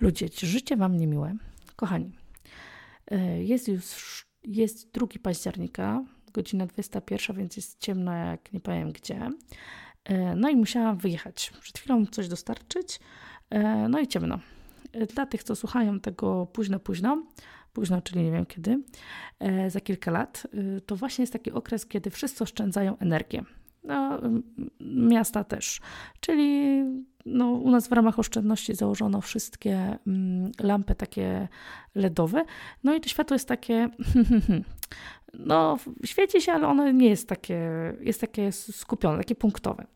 Ludzie, czy życie Wam niemiłe? Kochani, e, jest już jest 2 października, godzina 21, więc jest ciemno jak nie powiem gdzie. E, no i musiałam wyjechać. Przed chwilą coś dostarczyć, e, no i ciemno. Dla tych, co słuchają tego późno, późno, późno, czyli nie wiem kiedy, za kilka lat, to właśnie jest taki okres, kiedy wszyscy oszczędzają energię. No, miasta też. Czyli no, u nas w ramach oszczędności założono wszystkie mm, lampy takie LEDowe. No i to światło jest takie. no, świeci się, ale ono nie jest takie, jest takie skupione, takie punktowe.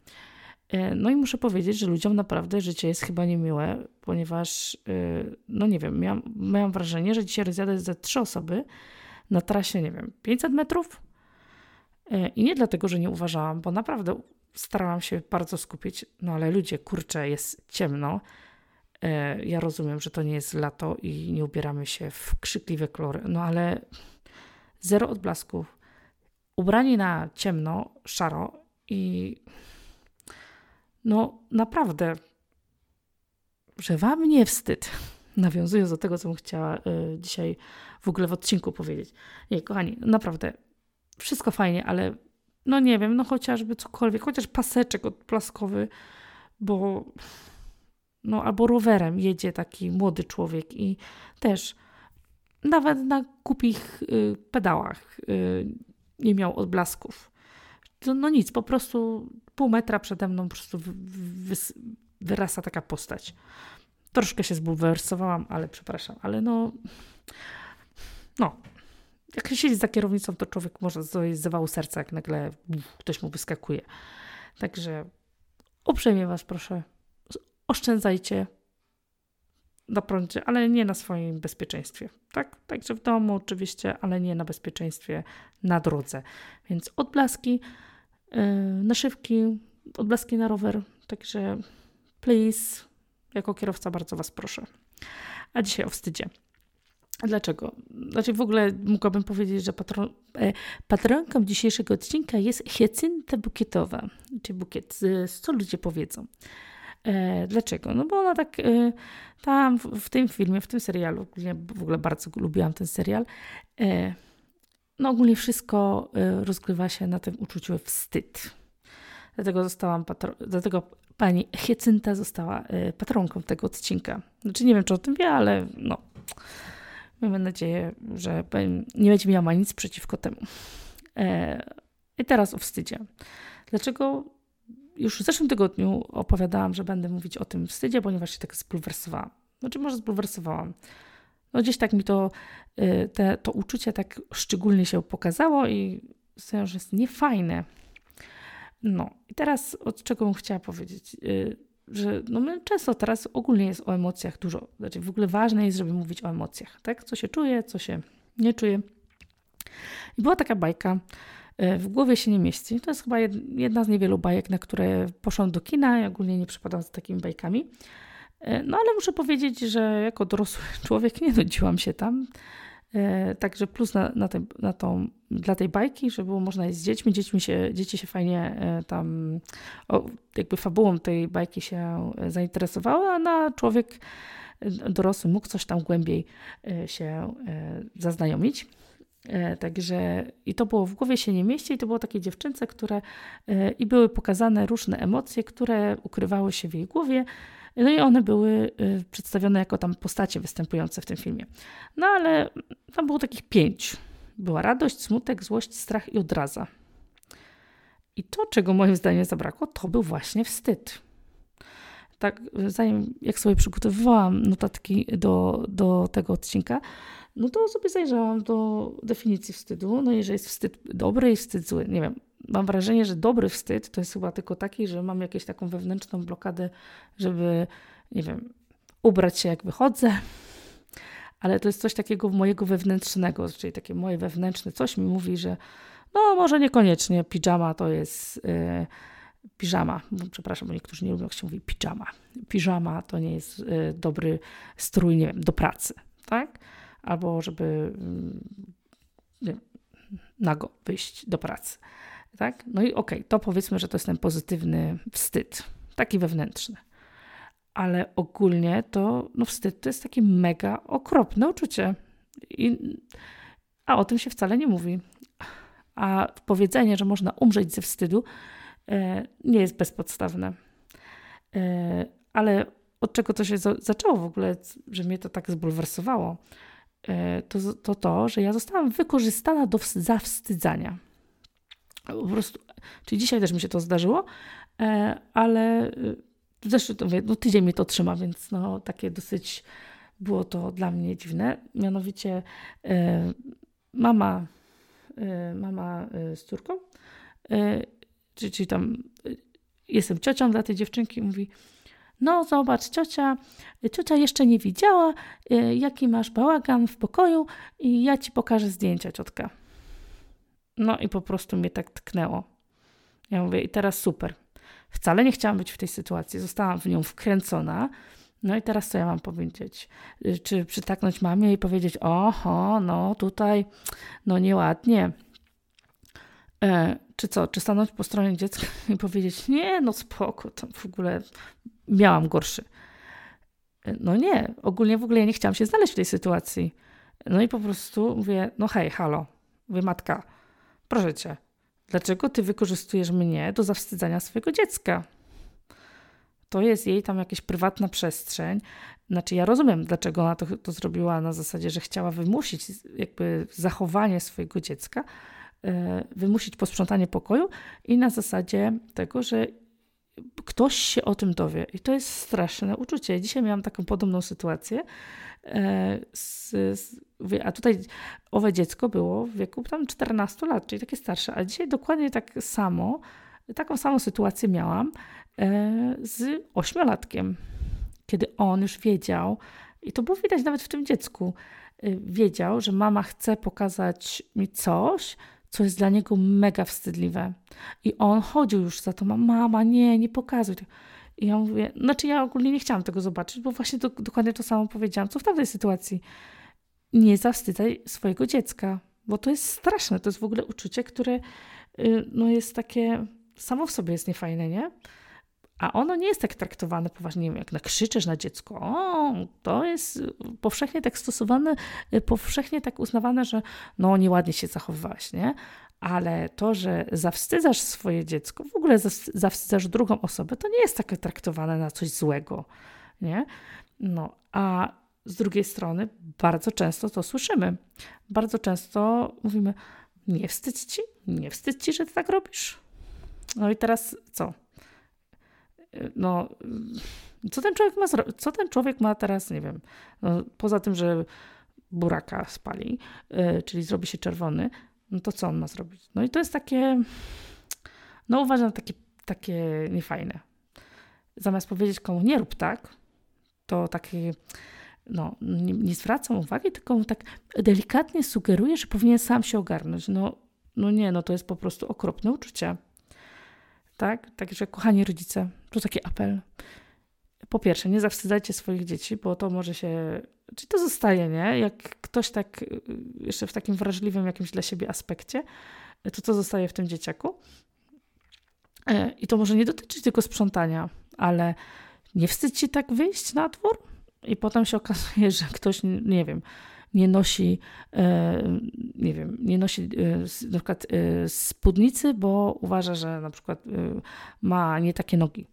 E, no i muszę powiedzieć, że ludziom naprawdę życie jest chyba niemiłe, ponieważ, e, no nie wiem, miałam, miałam wrażenie, że dzisiaj rozjadę ze trzy osoby na trasie, nie wiem, 500 metrów. E, I nie dlatego, że nie uważałam, bo naprawdę starałam się bardzo skupić, no ale ludzie, kurczę, jest ciemno. E, ja rozumiem, że to nie jest lato i nie ubieramy się w krzykliwe kolory, no ale zero odblasków, ubrani na ciemno, szaro i no naprawdę, że wam nie wstyd. Nawiązując do tego, co bym chciała y, dzisiaj w ogóle w odcinku powiedzieć. Nie, kochani, naprawdę, wszystko fajnie, ale no nie wiem, no chociażby cokolwiek, chociaż paseczek odblaskowy, bo no albo rowerem jedzie taki młody człowiek i też nawet na kupich y, pedałach y, nie miał odblasków. To, no nic, po prostu pół metra przede mną po prostu wy, wy, wyrasta taka postać. Troszkę się zbulwersowałam, ale przepraszam, ale no no, jak siedzi za kierownicą, to człowiek może zrobić zawału serca, jak nagle ktoś mu wyskakuje. Także uprzejmie Was proszę, oszczędzajcie na prądzie, ale nie na swoim bezpieczeństwie. Tak? Także w domu oczywiście, ale nie na bezpieczeństwie na drodze. Więc odblaski, yy, naszywki, odblaski na rower. Także please, jako kierowca bardzo Was proszę. A dzisiaj o wstydzie. Dlaczego? Znaczy w ogóle mogłabym powiedzieć, że patron, e, patronką dzisiejszego odcinka jest hiacynta bukietowa, czy bukiet, co ludzie powiedzą. E, dlaczego? No bo ona tak e, tam w, tym filmie, w tym serialu, ja w ogóle bardzo lubiłam ten serial, no ogólnie wszystko rozgrywa się na tym uczuciu wstyd. Dlatego zostałam patro, dlatego pani Hiacynta została patronką tego odcinka. Znaczy nie wiem, czy o tym wie, ale no Mamy nadzieję, że nie będzie miała nic przeciwko temu. E, I teraz o wstydzie. Dlaczego już w zeszłym tygodniu opowiadałam, że będę mówić o tym wstydzie, ponieważ się tak zbulwersowałam. Znaczy, może zbulwersowałam. No gdzieś tak mi to, e, te, to uczucie tak szczególnie się pokazało i sądzę, że jest niefajne. No i teraz od czego bym chciała powiedzieć. Że no my często teraz ogólnie jest o emocjach dużo. Znaczy w ogóle ważne jest, żeby mówić o emocjach, tak? Co się czuje, co się nie czuje. I była taka bajka, e, w głowie się nie mieści. To jest chyba jedna z niewielu bajek, na które poszłam do kina. Ja ogólnie nie przypadam z takimi bajkami. E, no ale muszę powiedzieć, że jako dorosły człowiek nie nudziłam się tam. E, także plus na, na, te, na tą, dla tej bajki, żeby było można jeść z dziećmi. dziećmi się, dzieci się fajnie e, tam, o, jakby fabułą tej bajki się e, zainteresowały, a na człowiek dorosły mógł coś tam głębiej się zaznajomić. Także i to było w głowie się nie mieści, i to było takie dziewczynce, które i były pokazane różne emocje, które ukrywały się w jej głowie. No i one były y, przedstawione jako tam postacie występujące w tym filmie. No ale tam było takich pięć. Była radość, smutek, złość, strach i odraza. I to, czego moim zdaniem zabrakło, to był właśnie wstyd. Tak, zanim jak sobie przygotowywałam notatki do, do tego odcinka, no to sobie zajrzałam do definicji wstydu. No i że jest wstyd dobry i wstyd zły. Nie wiem, mam wrażenie, że dobry wstyd to jest chyba tylko taki, że mam jakąś taką wewnętrzną blokadę, żeby, nie wiem, ubrać się jak wychodzę, ale to jest coś takiego mojego wewnętrznego, czyli takie moje wewnętrzne coś mi mówi, że no może niekoniecznie piżama to jest yy, piżama, przepraszam, bo niektórzy nie lubią jak się mówi piżama. Piżama to nie jest yy, dobry strój, nie wiem, do pracy, tak? Albo żeby yy, nago wyjść do pracy. Tak? No i okej, okay, to powiedzmy, że to jest ten pozytywny wstyd, taki wewnętrzny. ale ogólnie to no wstyd to jest takie mega okropne uczucie. I, a o tym się wcale nie mówi. A powiedzenie, że można umrzeć ze wstydu, e, nie jest bezpodstawne. E, ale od czego to się za zaczęło w ogóle, że mnie to tak zbulwersowało, e, to, to to, że ja zostałam wykorzystana do zawstydzania. Po prostu, czyli dzisiaj też mi się to zdarzyło, e, ale zresztą to no, tydzień mi to trzyma, więc no, takie dosyć było to dla mnie dziwne. Mianowicie mama, mama z córką, czyli, czyli tam jestem ciocią dla tej dziewczynki, mówi no zobacz, ciocia, ciocia jeszcze nie widziała, jaki masz bałagan w pokoju i ja ci pokażę zdjęcia, ciotka. No i po prostu mnie tak tknęło. Ja mówię, i teraz super. Wcale nie chciałam być w tej sytuacji, zostałam w nią wkręcona. No i teraz co ja mam powiedzieć? Y, czy przytaknąć mamie i powiedzieć, oho, no tutaj, no nieładnie. E, czy co, czy stanąć po stronie dziecka i powiedzieć, nie, no spoko, to w ogóle miałam gorszy. No nie, ogólnie w ogóle ja nie chciałam się znaleźć w tej sytuacji. No i po prostu mówię, no hej, halo, mówię, matka, proszę cię, dlaczego ty wykorzystujesz mnie do zawstydzania swojego dziecka? To jest jej tam jakaś prywatna przestrzeń. Znaczy, ja rozumiem, dlaczego ona to, to zrobiła na zasadzie, że chciała wymusić jakby zachowanie swojego dziecka, E, wymusić posprzątanie pokoju i na zasadzie tego, że ktoś się o tym dowie. I to jest straszne uczucie. Dzisiaj miałam taką podobną sytuację. E, z, z, a tutaj owe dziecko było w wieku tam 14 lat, czyli takie starsze. A dzisiaj dokładnie tak samo, taką samą sytuację miałam e, z ośmiolatkiem, kiedy on już wiedział, i to było widać nawet w tym dziecku, wiedział, że mama chce pokazać mi coś, co jest dla niego mega wstydliwe. I on chodził już za to, mama, nie, nie pokazuj. I ja mówię, znaczy ja ogólnie nie chciałam tego zobaczyć, bo właśnie to, dokładnie to samo powiedziałam, co w tamtej sytuacji. Nie zawstydzaj swojego dziecka, bo to jest straszne, to jest w ogóle uczucie, które y, no, jest takie, samo w sobie jest niefajne, nie? A ono nie jest tak traktowane poważnie, jak nakrzyczysz na dziecko. O, to jest powszechnie tak stosowane, powszechnie tak uznawane, że no nieładnie się zachowywałaś, nie? Ale to, że zawstydzasz swoje dziecko, w ogóle zawstydzasz drugą osobę, to nie jest takie traktowane na coś złego, nie? No, a z drugiej strony bardzo często to słyszymy. Bardzo często mówimy, nie wstydź ci, nie wstydź ci, że ty tak robisz. No i teraz co? No, co ten człowiek ma? Co ten człowiek ma teraz, nie wiem, no, poza tym, że buraka spali, yy, czyli zrobi się czerwony, no to co on ma zrobić? No i to jest takie, no uważam, takie, takie niefajne. Zamiast powiedzieć komu nie rób tak, to takie, no, nie, nie zwracam uwagi, tylko mu tak delikatnie sugeruję, że powinien sam się ogarnąć. No, no nie, no to jest po prostu okropne uczucie. Tak? Także kochani rodzice, tu taki apel. Po pierwsze, nie zawstydzajcie swoich dzieci, bo to może się. Czyli to zostaje, nie? Jak ktoś tak y, jeszcze w takim wrażliwym jakimś dla siebie aspekcie, to to zostaje w tym dzieciaku. E, I to może nie dotyczyć tylko sprzątania, ale nie wstydź ci tak wyjść na dwór i potem się okazuje, że ktoś, nie wiem, nie nosi, e, nie wiem, nie nosi e, na przykład e, spódnicy, bo uważa, że na przykład ma nie takie nogi,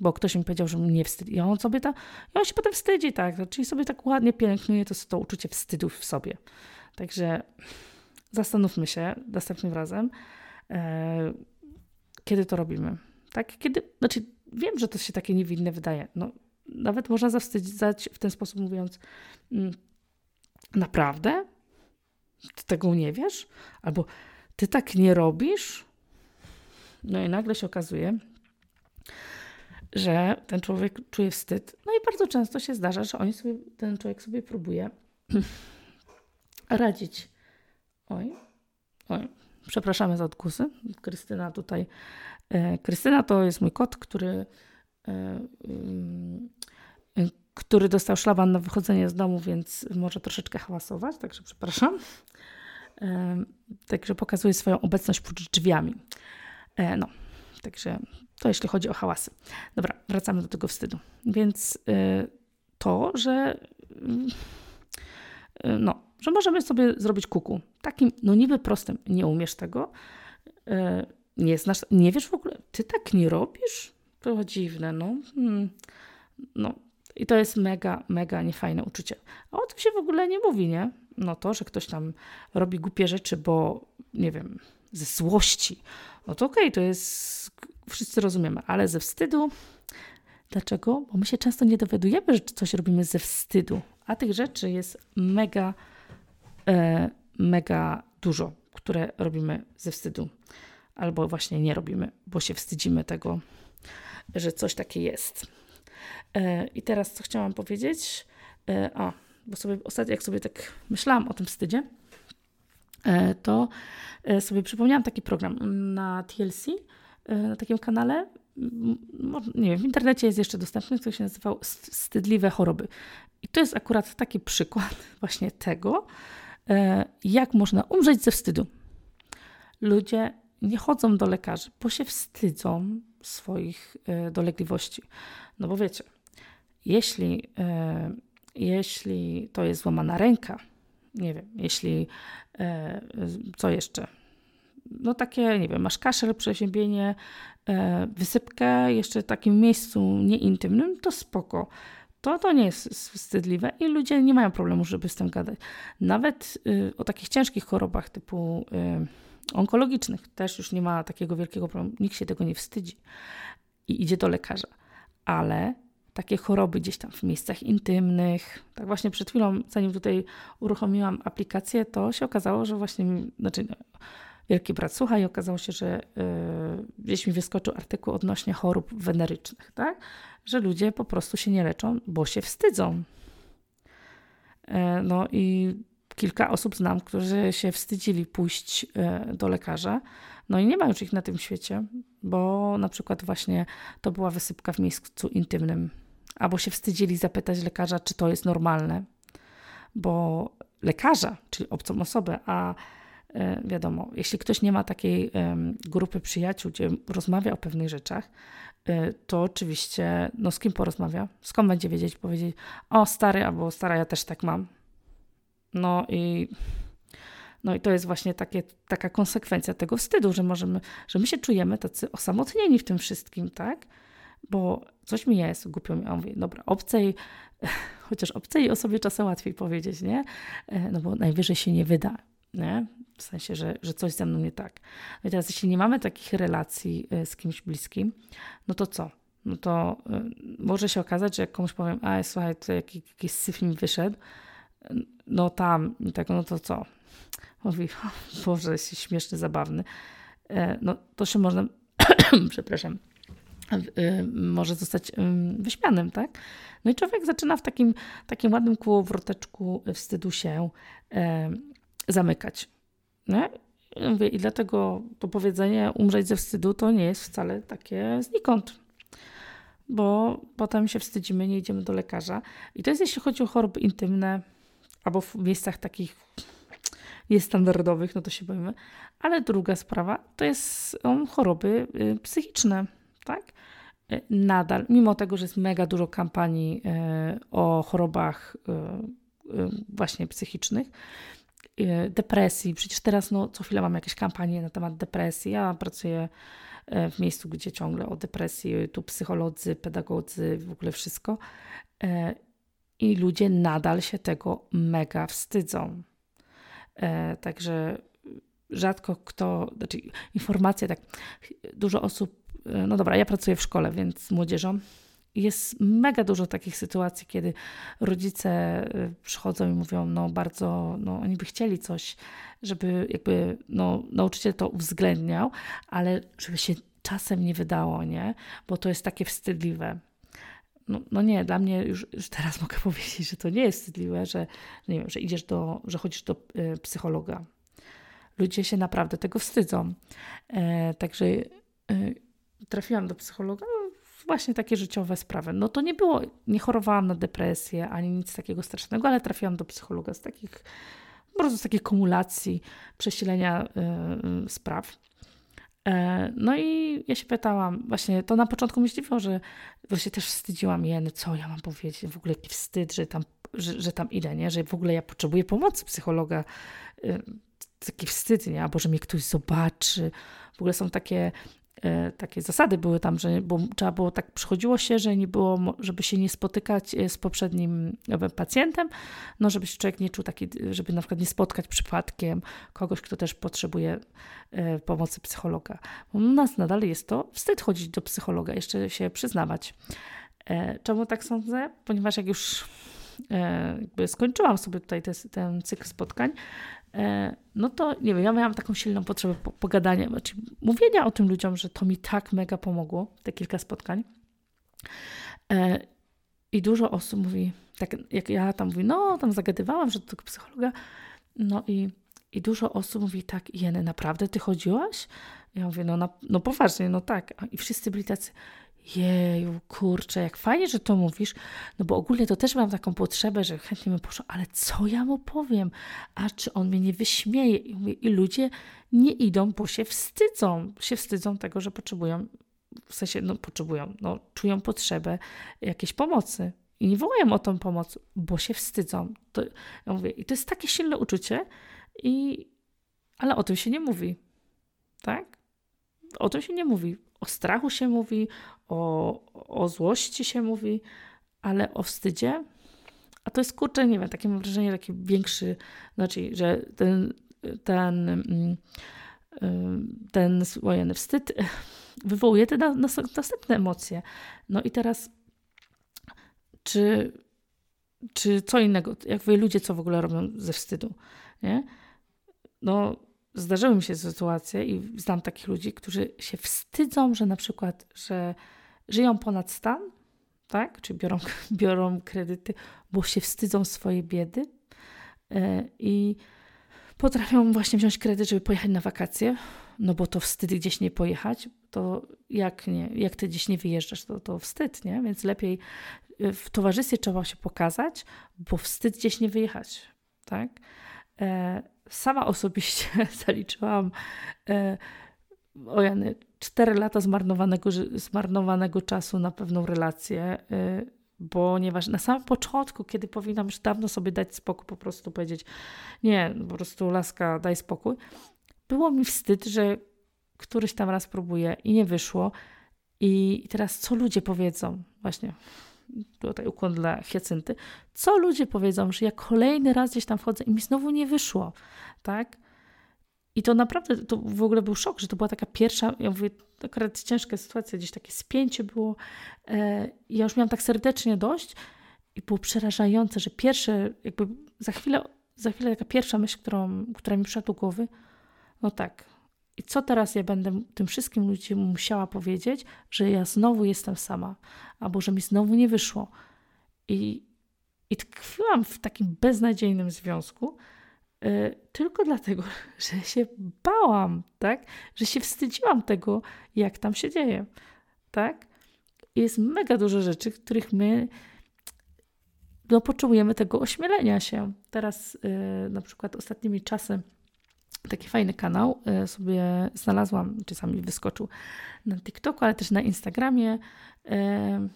bo ktoś mi powiedział, że nie wstydzi. I on sobie ta, i on się potem wstydzi, tak, czyli sobie tak ładnie pielęgnuje to, to uczucie wstydu w sobie. Także zastanówmy się następnym razem, kiedy to robimy. Tak, kiedy, znaczy wiem, że to się takie niewinne wydaje. No, nawet można zawstydzać w ten sposób mówiąc, mm, Naprawdę? Ty tego nie wiesz? Albo ty tak nie robisz? No i nagle się okazuje, że ten człowiek czuje wstyd. No i bardzo często się zdarza, że oni sobie, ten człowiek sobie próbuje radzić. Oj, oj, przepraszamy za odkusy. Krystyna tutaj. E, Krystyna to jest mój kot, który e, który dostał szlaban na wychodzenie z domu, więc może troszeczkę hałasować, także przepraszam. Także pokazuje swoją obecność pod drzwiami. E, no, Także to jeśli chodzi o hałasy. Dobra, wracamy do tego wstydu. Więc y, to, że y, no, że możemy sobie zrobić kuku. Takim, no niby prostym. Nie umiesz tego, nie znasz, nie wiesz w ogóle, ty tak nie robisz? To dziwne, no. Hmm. No, i to jest mega, mega niefajne uczucie. A o tym się w ogóle nie mówi, nie? No to, że ktoś tam robi głupie rzeczy, bo nie wiem, ze złości, no to okej, okay, to jest, wszyscy rozumiemy, ale ze wstydu, dlaczego? Bo my się często nie dowiadujemy, że coś robimy ze wstydu, a tych rzeczy jest mega, e, mega dużo, które robimy ze wstydu, albo właśnie nie robimy, bo się wstydzimy tego, że coś takie jest. E, I teraz co chciałam powiedzieć? E, a, bo sobie ostatnio, jak sobie tak myślałam o tym wstydzie, e, to sobie przypomniałam taki program na TLC, na takim kanale. Nie wiem, w internecie jest jeszcze dostępny, który się nazywał Wstydliwe choroby. I to jest akurat taki przykład właśnie tego, jak można umrzeć ze wstydu. Ludzie nie chodzą do lekarzy, bo się wstydzą swoich dolegliwości. No bo wiecie, jeśli, e, jeśli to jest złamana ręka, nie wiem, jeśli e, co jeszcze? No takie, nie wiem, masz kaszel, przeziębienie, e, wysypkę jeszcze w takim miejscu nieintymnym, to spoko. To, to nie jest wstydliwe i ludzie nie mają problemu, żeby z tym gadać. Nawet y, o takich ciężkich chorobach typu y, onkologicznych też już nie ma takiego wielkiego problemu. Nikt się tego nie wstydzi i idzie do lekarza. Ale takie choroby gdzieś tam w miejscach intymnych. Tak właśnie przed chwilą, zanim tutaj uruchomiłam aplikację, to się okazało, że właśnie, znaczy no, wielki brat słucha i okazało się, że yy, gdzieś mi wyskoczył artykuł odnośnie chorób wenerycznych, tak? Że ludzie po prostu się nie leczą, bo się wstydzą. Yy, no i kilka osób znam, którzy się wstydzili pójść yy, do lekarza. No i nie ma już ich na tym świecie, bo na przykład właśnie to była wysypka w miejscu intymnym albo się wstydzili zapytać lekarza, czy to jest normalne, bo lekarza, czyli obcą osobę, a e, wiadomo, jeśli ktoś nie ma takiej grupy przyjaciół, gdzie rozmawia o pewnych rzeczach, e, to oczywiście, no z kim porozmawia? Skąd będzie wiedzieć, powiedzieć, o stary albo stara, ja też tak mam. No i, no i to jest właśnie takie, taka konsekwencja tego wstydu, że możemy, że my się czujemy tacy osamotnieni w tym wszystkim, tak? Bo coś mi jest, głupio mi, a mówię, dobra, obcej, chociaż obcej osobie czasem łatwiej powiedzieć, nie? E, no bo najwyżej się nie wyda, nie? W sensie, że, że coś ze mną nie tak. No i teraz, jeśli nie mamy takich relacji e, z kimś bliskim, no to co? No to y, może się okazać, że jak komuś powiem, a słuchaj, to jakiś, jakiś syf mi wyszedł, no tam, i tak, no to co? Mówi, Boże, jest śmieszny, zabawny. E, no to się można, przepraszam, może zostać wyśmianym, tak? No i człowiek zaczyna w takim, takim ładnym kołowroteczku wstydu się zamykać. Nie? Mówię, I dlatego to powiedzenie umrzeć ze wstydu to nie jest wcale takie znikąd. Bo potem się wstydzimy, nie idziemy do lekarza. I to jest jeśli chodzi o choroby intymne, albo w miejscach takich niestandardowych, no to się boimy. Ale druga sprawa to jest choroby y, psychiczne tak? E, nadal, mimo tego, że jest mega dużo kampanii e, o chorobach e, właśnie psychicznych, depresji. Przecież teraz no, co chwilę mam jakieś kampanie na temat depresji. Ja pracuję w miejscu, gdzie ciągle o depresji, tu psycholodzy, pedagodzy, w ogóle wszystko. I ludzie nadal się tego mega wstydzą. Także rzadko kto, znaczy informacje, tak, dużo osób no dobra, ja pracuję w szkole, więc z młodzieżą. Jest mega dużo takich sytuacji, kiedy rodzice y, przychodzą i mówią, no bardzo, no oni by chcieli coś, żeby jakby no, nauczyciel to uwzględniał, ale żeby się czasem nie wydało, nie? Bo to jest takie wstydliwe. No, no, nie, dla mnie już, już, teraz mogę powiedzieć, że to nie jest wstydliwe, że nie wiem, że idziesz do, że chodzisz do y, psychologa. Ludzie się naprawdę tego wstydzą. E, także y, trafiłam do psychologa, no, właśnie takie życiowe sprawy. No to nie było, nie chorowałam na depresję ani nic takiego strasznego, ale trafiłam do psychologa z takich, po prostu z takiej kumulacji, przesilenia yy, spraw. E, no i ja się pytałam, właśnie to na początku zdziwiło, że właśnie też wstydziłam jeny, co ja mam powiedzieć, w ogóle jaki wstyd, że tam, że, że tam idę, nie? że w ogóle ja potrzebuję pomocy psychologa, e, taki wstyd, nie? albo że mnie ktoś zobaczy. W ogóle są takie takie zasady były tam, że bo trzeba było tak, przychodziło się, że nie było, żeby się nie spotykać e, z poprzednim e, pacjentem, no żeby się człowiek nie czuł taki, żeby na przykład nie spotkać przypadkiem kogoś, kto też potrzebuje pomocy psychologa. U nas nadal jest to wstyd chodzić do psychologa, jeszcze się przyznawać. Czemu tak sądzę? Ponieważ jak już jakby skończyłam sobie tutaj te, ten cykl spotkań, E, no to nie wiem, ja miałam taką silną potrzebę pogadania, znaczy mówienia o tym ludziom, że to mi tak mega pomogło, te kilka spotkań. E, I dużo osób mówi, tak jak ja tam mówię, no tam zagadywałam, że do tego psychologa, no i, i dużo osób mówi tak, Jeny, naprawdę ty chodziłaś? Ja mówię, no, na, no poważnie, no tak. I wszyscy byli tacy, Jeju, kurczę, jak fajnie, że to mówisz, no bo ogólnie to też mam taką potrzebę, że chętnie bym poszła, ale co ja mu powiem? A czy on mnie nie wyśmieje? I, mówię, i ludzie nie idą, bo się wstydzą. Się wstydzą tego, że potrzebują, w sensie, no potrzebują, no czują potrzebę jakiejś pomocy. I nie wołają o tą pomoc, bo się wstydzą. To, ja mówię, i to jest takie silne uczucie, i, ale o tym się nie mówi. Tak? O tym się nie mówi. O strachu się mówi, o, o złości się mówi, ale o wstydzie, a to jest kurczę, nie wiem, takie mam wrażenie, taki większy, znaczy, że ten, ten, mm, ten wojenny wstyd wywołuje te następne emocje. No i teraz, czy, czy co innego, jak wy ludzie, co w ogóle robią ze wstydu, nie? No, zdarzyły mi się sytuacje i znam takich ludzi, którzy się wstydzą, że na przykład, że żyją ponad stan, tak? Czy biorą, biorą kredyty, bo się wstydzą swojej biedy e, i potrafią właśnie wziąć kredyt, żeby pojechać na wakacje, no bo to wstyd gdzieś nie pojechać, to jak, nie, jak ty gdzieś nie wyjeżdżasz, to, to wstyd, nie? Więc lepiej e, w towarzystwie trzeba się pokazać, bo wstyd gdzieś nie wyjechać, tak? E, sama osobiście zaliczyłam o Jany, 4 lata zmarnowanego, zmarnowanego czasu na pewną relację, y, ponieważ na samym początku, kiedy powinnam już dawno sobie dać spokój, po prostu powiedzieć, nie, po prostu laska, daj spokój, było mi wstyd, że któryś tam raz próbuję i nie wyszło. I teraz co ludzie powiedzą? Właśnie tutaj ukłon dla Hiacynty. Co ludzie powiedzą, że ja kolejny raz gdzieś tam wchodzę i mi znowu nie wyszło, tak? I to naprawdę, to w ogóle był szok, że to była taka pierwsza, ja mówię, akurat ciężka sytuacja, gdzieś takie spięcie było. E, ja już miałam tak serdecznie dość i było przerażające, że pierwsze, jakby za chwilę, za chwilę taka pierwsza myśl, którą, która mi przyszła do głowy, no tak, i co teraz ja będę tym wszystkim ludziom musiała powiedzieć, że ja znowu jestem sama, albo że mi znowu nie wyszło. I, i tkwiłam w takim beznadziejnym związku, E, tylko dlatego, że się bałam, tak? Że się wstydziłam tego, jak tam się dzieje, tak? Jest mega dużo rzeczy, których my no, potrzebujemy tego ośmielenia się. Teraz yy, na przykład ostatnimi czasy taki fajny kanał yy, sobie znalazłam, czasami wyskoczył na TikToku, ale też na Instagramie. Yy,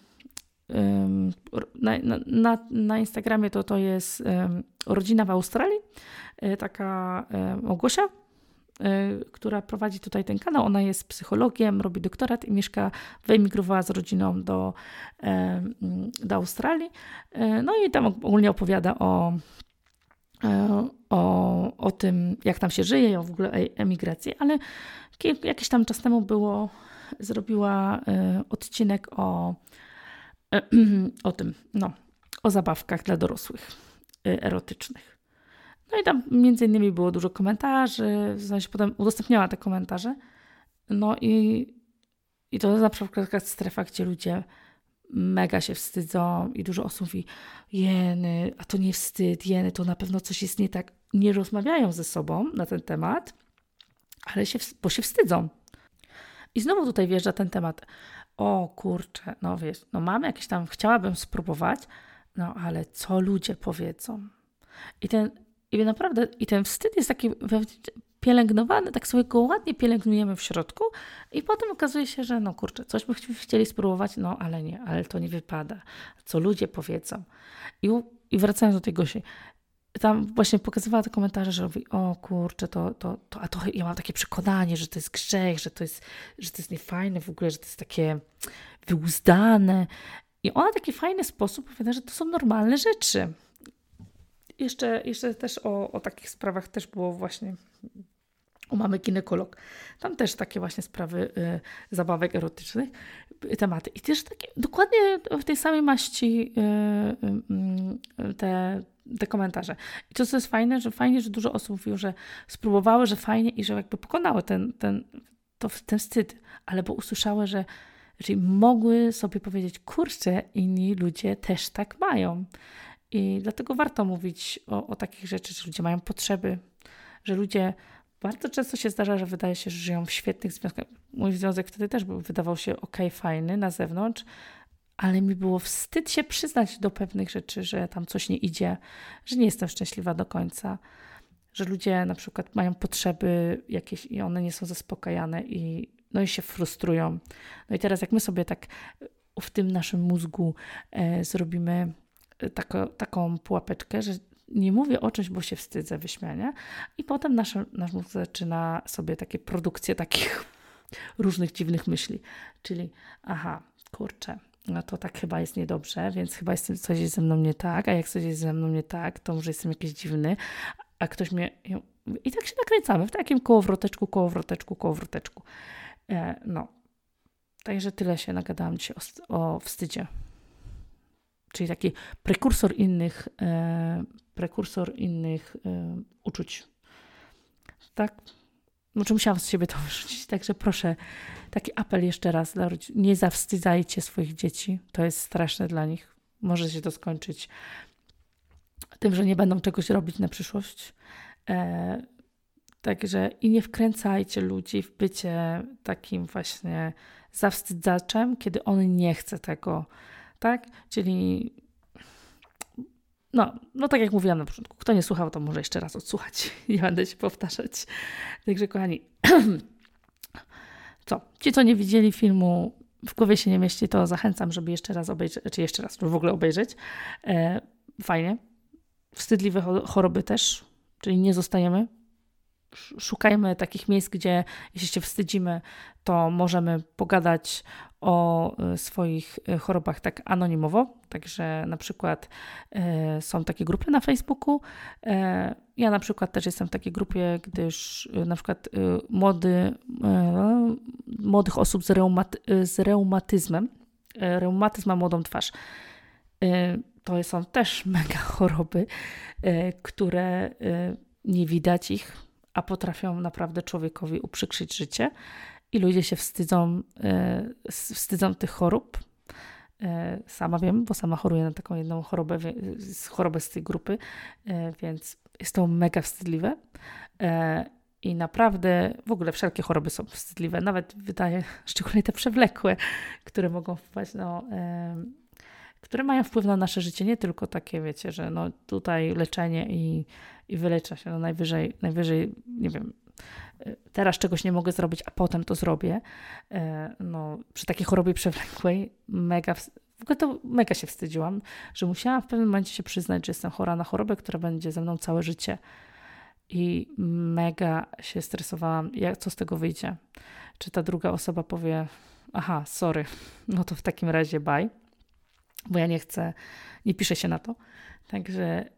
na, na, na Instagramie to to jest rodzina w Australii, e, taka Małgosia, e, która prowadzi tutaj ten kanał. Ona jest psychologiem, robi doktorat i mieszka, wyemigrowała z rodziną do, do Australii. E, no i tam ogólnie opowiada o, o, o tym, jak tam się żyje, o w ogóle emigracji, ale jakiś tam czas temu było, zrobiła odcinek o o tym, no, o zabawkach dla dorosłych erotycznych. No i tam między innymi było dużo komentarzy, w sensie potem udostępniała te komentarze. No i, i to na przykład taka strefa, gdzie ludzie mega się wstydzą i dużo osób mówi, jeny, a to nie wstyd, jeny, to na pewno coś jest nie tak. Nie rozmawiają ze sobą na ten temat, ale się, bo się wstydzą. I znowu tutaj wjeżdża ten temat o kurczę, no wiesz, no mam jakieś tam, chciałabym spróbować, no ale co ludzie powiedzą? I ten, i naprawdę, i ten wstyd jest taki pielęgnowany, tak sobie go ładnie pielęgnujemy w środku i potem okazuje się, że no kurczę, coś byśmy chcieli spróbować, no ale nie, ale to nie wypada. Co ludzie powiedzą. I, i wracając do tej Gosi, tam właśnie pokazywała te komentarze, że mówi, o kurczę, to, to, to, a to ja mam takie przekonanie, że to jest grzech, że to jest, że to jest niefajne w ogóle, że to jest takie wyuzdane. I ona w taki fajny sposób powiada, że to są normalne rzeczy. Jeszcze, jeszcze też o, o takich sprawach też było właśnie u mamy ginekolog. Tam też takie właśnie sprawy y, zabawek erotycznych, y, tematy. I też takie dokładnie w tej samej maści y, y, y, te, te komentarze. I to, co jest fajne, że fajnie, że dużo osób mówiło, że spróbowały, że fajnie i że jakby pokonały ten, ten, to, ten wstyd, ale bo usłyszały, że Czyli mogły sobie powiedzieć, kurczę, inni ludzie też tak mają. I dlatego warto mówić o, o takich rzeczach, że ludzie mają potrzeby, że ludzie bardzo często się zdarza, że wydaje się, że żyją w świetnych związkach. Mój związek wtedy też był, wydawał się ok, fajny na zewnątrz, ale mi było wstyd się przyznać do pewnych rzeczy, że tam coś nie idzie, że nie jestem szczęśliwa do końca, że ludzie na przykład mają potrzeby jakieś i one nie są zaspokajane i no i się frustrują. No i teraz jak my sobie tak w tym naszym mózgu e, zrobimy tako, taką pułapeczkę, że nie mówię o czymś, bo się wstydzę wyśmiania i potem nasz, nasz mózg zaczyna sobie takie produkcje takich różnych dziwnych myśli, czyli aha, kurczę, no to tak chyba jest niedobrze, więc chyba jest, coś jest ze mną nie tak, a jak coś jest ze mną nie tak, to może jestem jakiś dziwny, a ktoś mnie... I tak się nakręcamy w takim kołowroteczku, kołowroteczku, kołowroteczku. E, no. Także tyle się nagadałam dzisiaj o, o wstydzie. Czyli taki prekursor innych, e, prekursor innych e, uczuć. Tak? Znaczy musiałam z siebie to wyrzucić, także proszę, taki apel jeszcze raz dla rodziców. Nie zawstydzajcie swoich dzieci. To jest straszne dla nich. Może się to skończyć tym, że nie będą czegoś robić na przyszłość. E, Także i nie wkręcajcie ludzi w bycie takim właśnie zawstydzaczem, kiedy on nie chce tego, tak? Czyli no, no tak jak mówiłam na początku, kto nie słuchał, to może jeszcze raz odsłuchać. Nie będę się powtarzać. Także kochani, co? Ci, co nie widzieli filmu, w głowie się nie mieści, to zachęcam, żeby jeszcze raz obejrzeć, czy jeszcze raz, w ogóle obejrzeć. E, fajnie. Wstydliwe choroby też, czyli nie zostajemy szukajmy takich miejsc, gdzie jeśli się wstydzimy, to możemy pogadać o e, swoich e, chorobach tak anonimowo. Także na przykład e, są takie grupy na Facebooku. Ja na przykład też jestem w takiej grupie, gdyż na przykład młody, młodych osób z, z reumatyzmem, reumatyzm ma młodą twarz. To są też mega choroby, które nie widać ich a potrafią naprawdę człowiekowi uprzykrzyć życie. I ludzie się wstydzą, e, wstydzą tych chorób. E, sama wiem, bo sama choruję na taką jedną chorobę, chorobę z tej grupy, e, więc jest to mega wstydliwe. I naprawdę w ogóle wszelkie choroby są wstydliwe, nawet wydaje, szczególnie te przewlekłe, które mogą wpływać, no, które mają wpływ na nasze życie, nie tylko takie, wiecie, że no tutaj leczenie i i wylecza się. No najwyżej, najwyżej, nie wiem, teraz czegoś nie mogę zrobić, a potem to zrobię. E, no, przy takiej chorobie przewlekłej mega, w ogóle to mega się wstydziłam, że musiałam w pewnym momencie się przyznać, że jestem chora na chorobę, która będzie ze mną całe życie. I mega się stresowałam, jak, co z tego wyjdzie. Czy ta druga osoba powie, aha, sorry, no to w takim razie bye, bo ja nie chcę, nie piszę się na to. Także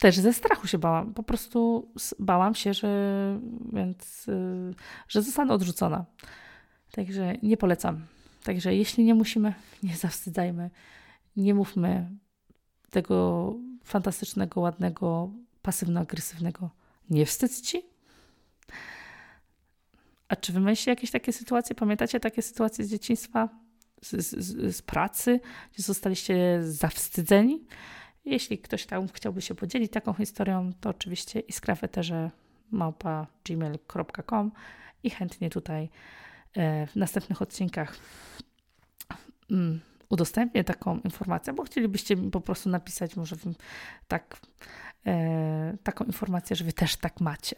też ze strachu się bałam. Po prostu bałam się, że, więc, y, że zostanę odrzucona. Także nie polecam. Także jeśli nie musimy, nie zawstydzajmy, nie mówmy tego fantastycznego, ładnego, pasywno-agresywnego. Nie wstydź ci. A czy wy mieliście jakieś takie sytuacje? Pamiętacie takie sytuacje z dzieciństwa, z, z, z pracy, gdzie zostaliście zawstydzeni? Jeśli ktoś tam chciałby się podzielić taką historią, to oczywiście iskrafeterze małpa gmail.com i chętnie tutaj e, w następnych odcinkach mm, udostępnię taką informację, bo chcielibyście mi po prostu napisać może tak, e, taką informację, że wy też tak macie.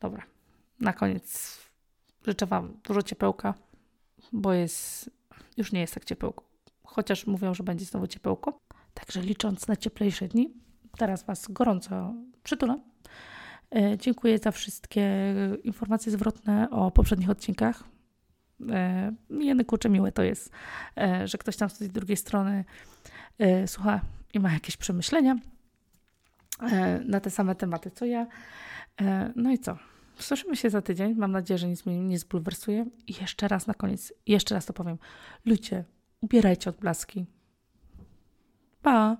Dobra, na koniec życzę Wam dużo ciepełka, bo jest, już nie jest tak ciepełko. Chociaż mówią, że będzie znowu ciepełko. Także licząc na cieplejsze dni, teraz Was gorąco przytulam. E, dziękuję za wszystkie informacje zwrotne o poprzednich odcinkach. E, Jeny kurczę miłe to jest, e, że ktoś tam z tej drugiej strony słucha i ma jakieś przemyślenia na te same tematy co ja. No i co? Słyszymy się za tydzień. Mam nadzieję, że nic mnie nie zbulwersuje. I jeszcze raz na koniec, jeszcze raz to powiem. Ludzie, ubierajcie odblaski. Pa!